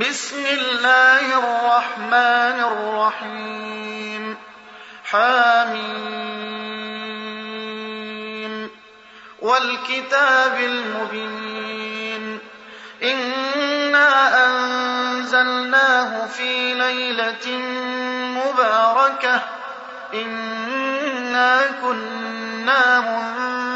بسم الله الرحمن الرحيم. حامين والكتاب المبين. إنا أنزلناه في ليلة مباركة. إنا كنا منذرين.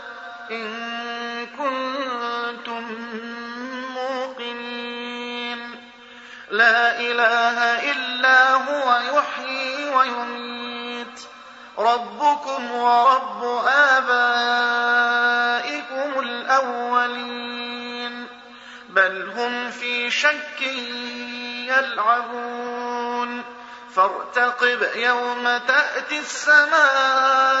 إن كنتم موقنين. لا إله إلا هو يحيي ويميت. ربكم ورب آبائكم الأولين. بل هم في شك يلعبون. فارتقب يوم تأتي السماء.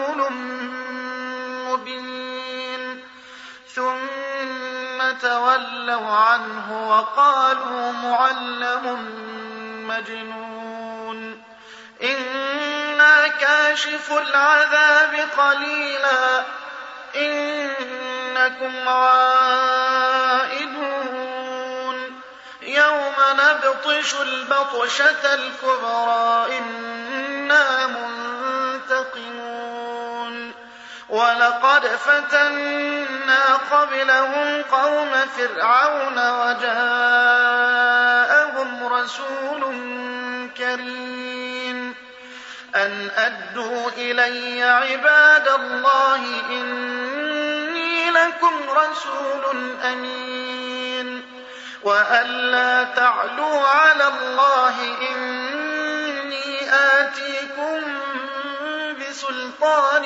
تولوا عنه وقالوا معلم مجنون. إنا كاشف العذاب قليلا. إنكم عائدون يوم نبطش البطشة الكبرى. إنا ولقد فتنا قبلهم قوم فرعون وجاءهم رسول كريم. أن أدوا إلي عباد الله إني لكم رسول أمين. وأن لا تعلوا على الله إني آتيكم بسلطان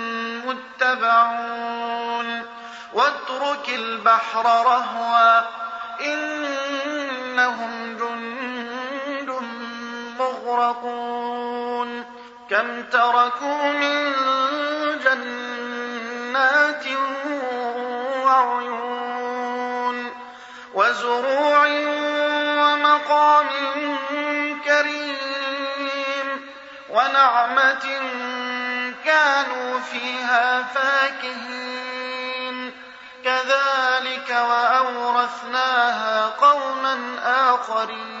متبعون واترك البحر رهوا إنهم جند مغرقون كم تركوا من جنات وعيون وزروع ومقام كريم ونعمة كانوا فيها فاكهين. كذلك وأورثناها قوما آخرين.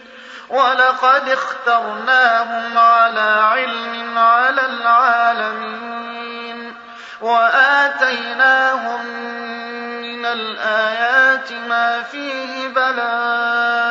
ولقد اخترناهم على علم على العالمين وآتيناهم من الآيات ما فيه بلاء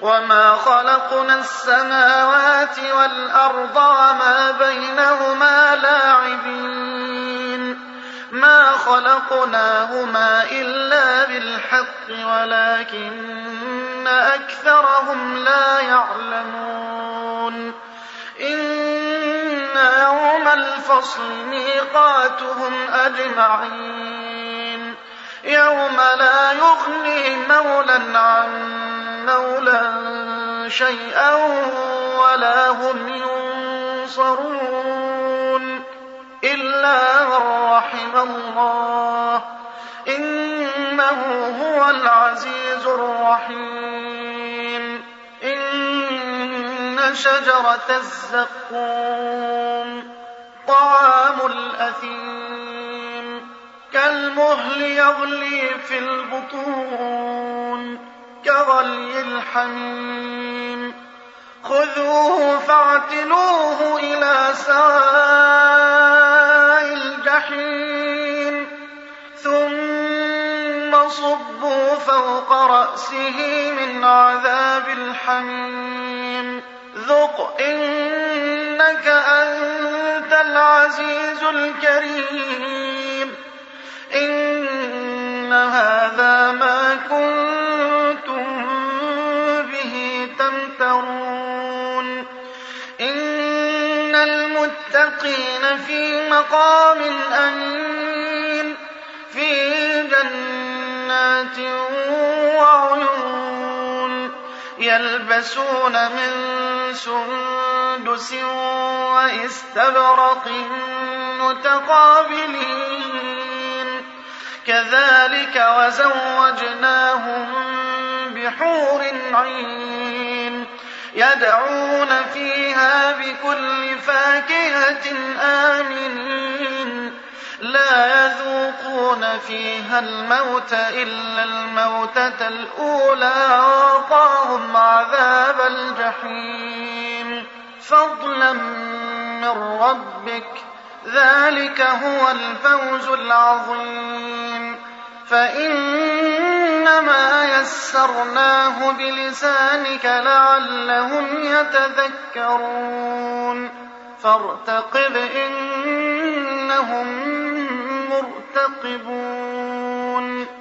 وما خلقنا السماوات والأرض وما بينهما لاعبين ما خلقناهما إلا بالحق ولكن أكثرهم لا يعلمون إن يوم الفصل ميقاتهم أجمعين يوم لا يغني مولا عن شيئا ولا هم ينصرون إلا من رحم الله إنه هو العزيز الرحيم. إن شجرة الزقوم طعام الأثيم كالمهل يغلي في البطون. كغلي الحميم خذوه فاعتلوه إلى سواء الجحيم. ثم صبوا فوق رأسه من عذاب الحميم. ذق إنك أنت العزيز الكريم. إن هذا ما المتقين في مقام أمين في جنات وعيون يلبسون من سندس واستبرق متقابلين. كذلك وزوجناهم بحور عين يدعون فيها بكل فاكهة آمنين. لا يذوقون فيها الموت إلا الموتة الأولى ووقاهم عذاب الجحيم. فضلا من ربك ذلك هو الفوز العظيم. فإنما يسرناه بلسانك لعلهم يتذكرون. فارتقب إنهم مرتقبون.